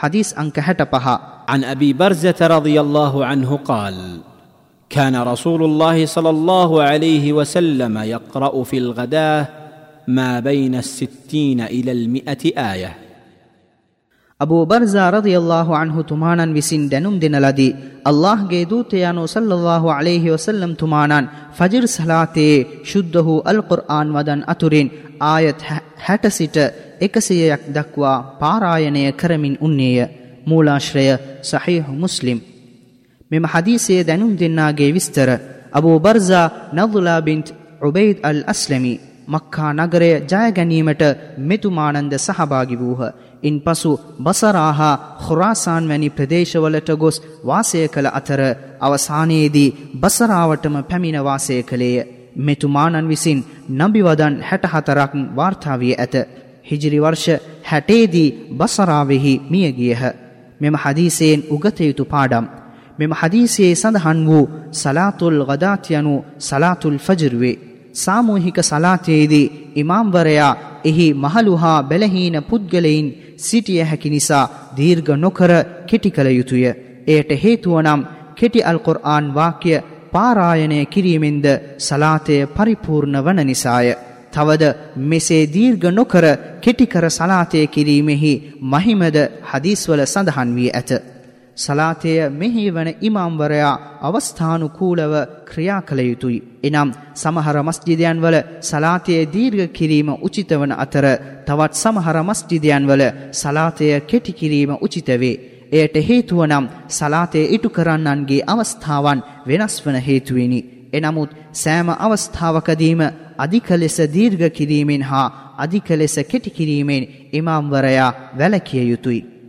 حديث أنك هتبها عن أبي برزة رضي الله عنه قال كان رسول الله صلى الله عليه وسلم يقرأ في الغداة ما بين الستين إلى المئة آية. Abu ಬರ್ಜಾ ರದಿಯಲ್ಲಾಹು ಅನ್ಹು ತುಮಾನನ್ within ದೆನುಮ್ ದಿನಲದಿ ಅಲ್ಲಾಹ್ಗೆ ದೂತೆಯಾನು ಸಲ್ಲಲ್ಲಾಹು ಅಲೈಹಿ ವಸಲ್ಲಂ ತುಮಾನನ್ ಫಜಿರ್ ಸಲಾತೆ ಶುದ್ಧಹು ಅಲ್ ಕುರ್ಆನ್ ವದನ್ ಅತುರಿನ್ ಆಯತ್ hat ಸಿಟ එකසියයක් දක්වා පාරායනය කරමින් උන්නේය මූලාශ්‍රය සහීහ් මුස්ලිම් මෙම හදීසයේ දැනුම් දෙන්නාගේ විස්තර අබූ බර්සා නදුලා බින්ත් උබයිද් අල් අස්ලමි මක්කා නගරය ජයගැනීමට මෙතුමානන්ද සහභාගි වූහ. ඉන් පසු බසරාහා හොරාසාන් වැනි ප්‍රදේශවලට ගොස් වාසය කළ අතර අවසානයේදී බසරාවටම පැමිණ වාසය කළේය. මෙතුමානන් විසින් නබිවදන් හැටහතරක් වාර්තාාවිය ඇත. හිජිරි වර්ෂ හැටේදී බසරාවෙහි මියගියහ මෙම හදීසයෙන් උගතයුතු පාඩම්. මෙම හදීසයේ සඳහන් වූ සලාතුල් ගදාත්යනු සලාතුල් ෆජරුවේ. සාමූහික සලාතයේදී ඉමාම්වරයා එහි මහලු හා බැලහීන පුද්ගලයින් සිටිය හැකි නිසා දීර්ඝ නොකර කෙටි කළ යුතුය. එයට හේතුවනම් කෙටි අල්කොර්ආන් වාක්‍ය පාරායනය කිරීමෙන්ද සලාතය පරිපූර්ණ වන නිසාය. තවද මෙසේ දීර්ඝ නොකර කෙටිකර සලාතය කිරීමෙහි මහිමද හදීස්වල සඳහන් වී ඇත. සලාතය මෙහි වන ඉමාම්වරයා අවස්ථානුකූලව ක්‍රියා කළ යුතුයි. එනම් සමහර මස්ජිදයන් වල සලාතය දීර්ඝ කිරීම උචිත වන අතර තවත් සමහර මස්ජිදයන් වල සලාතය කෙටි කිරීම උචිත වේ. එයට හේතුව නම් සලාතය ඉටු කරන්නන්ගේ අවස්ථාවන් වෙනස් වන හේතුවෙනි. එනමුත් සෑම අවස්ථාවකදීම අධික ලෙස දීර්ඝ කිරීමෙන් හා අධික ලෙස කෙටි කිරීමෙන් ඉමාම්වරයා වැළකිය යුතුයි.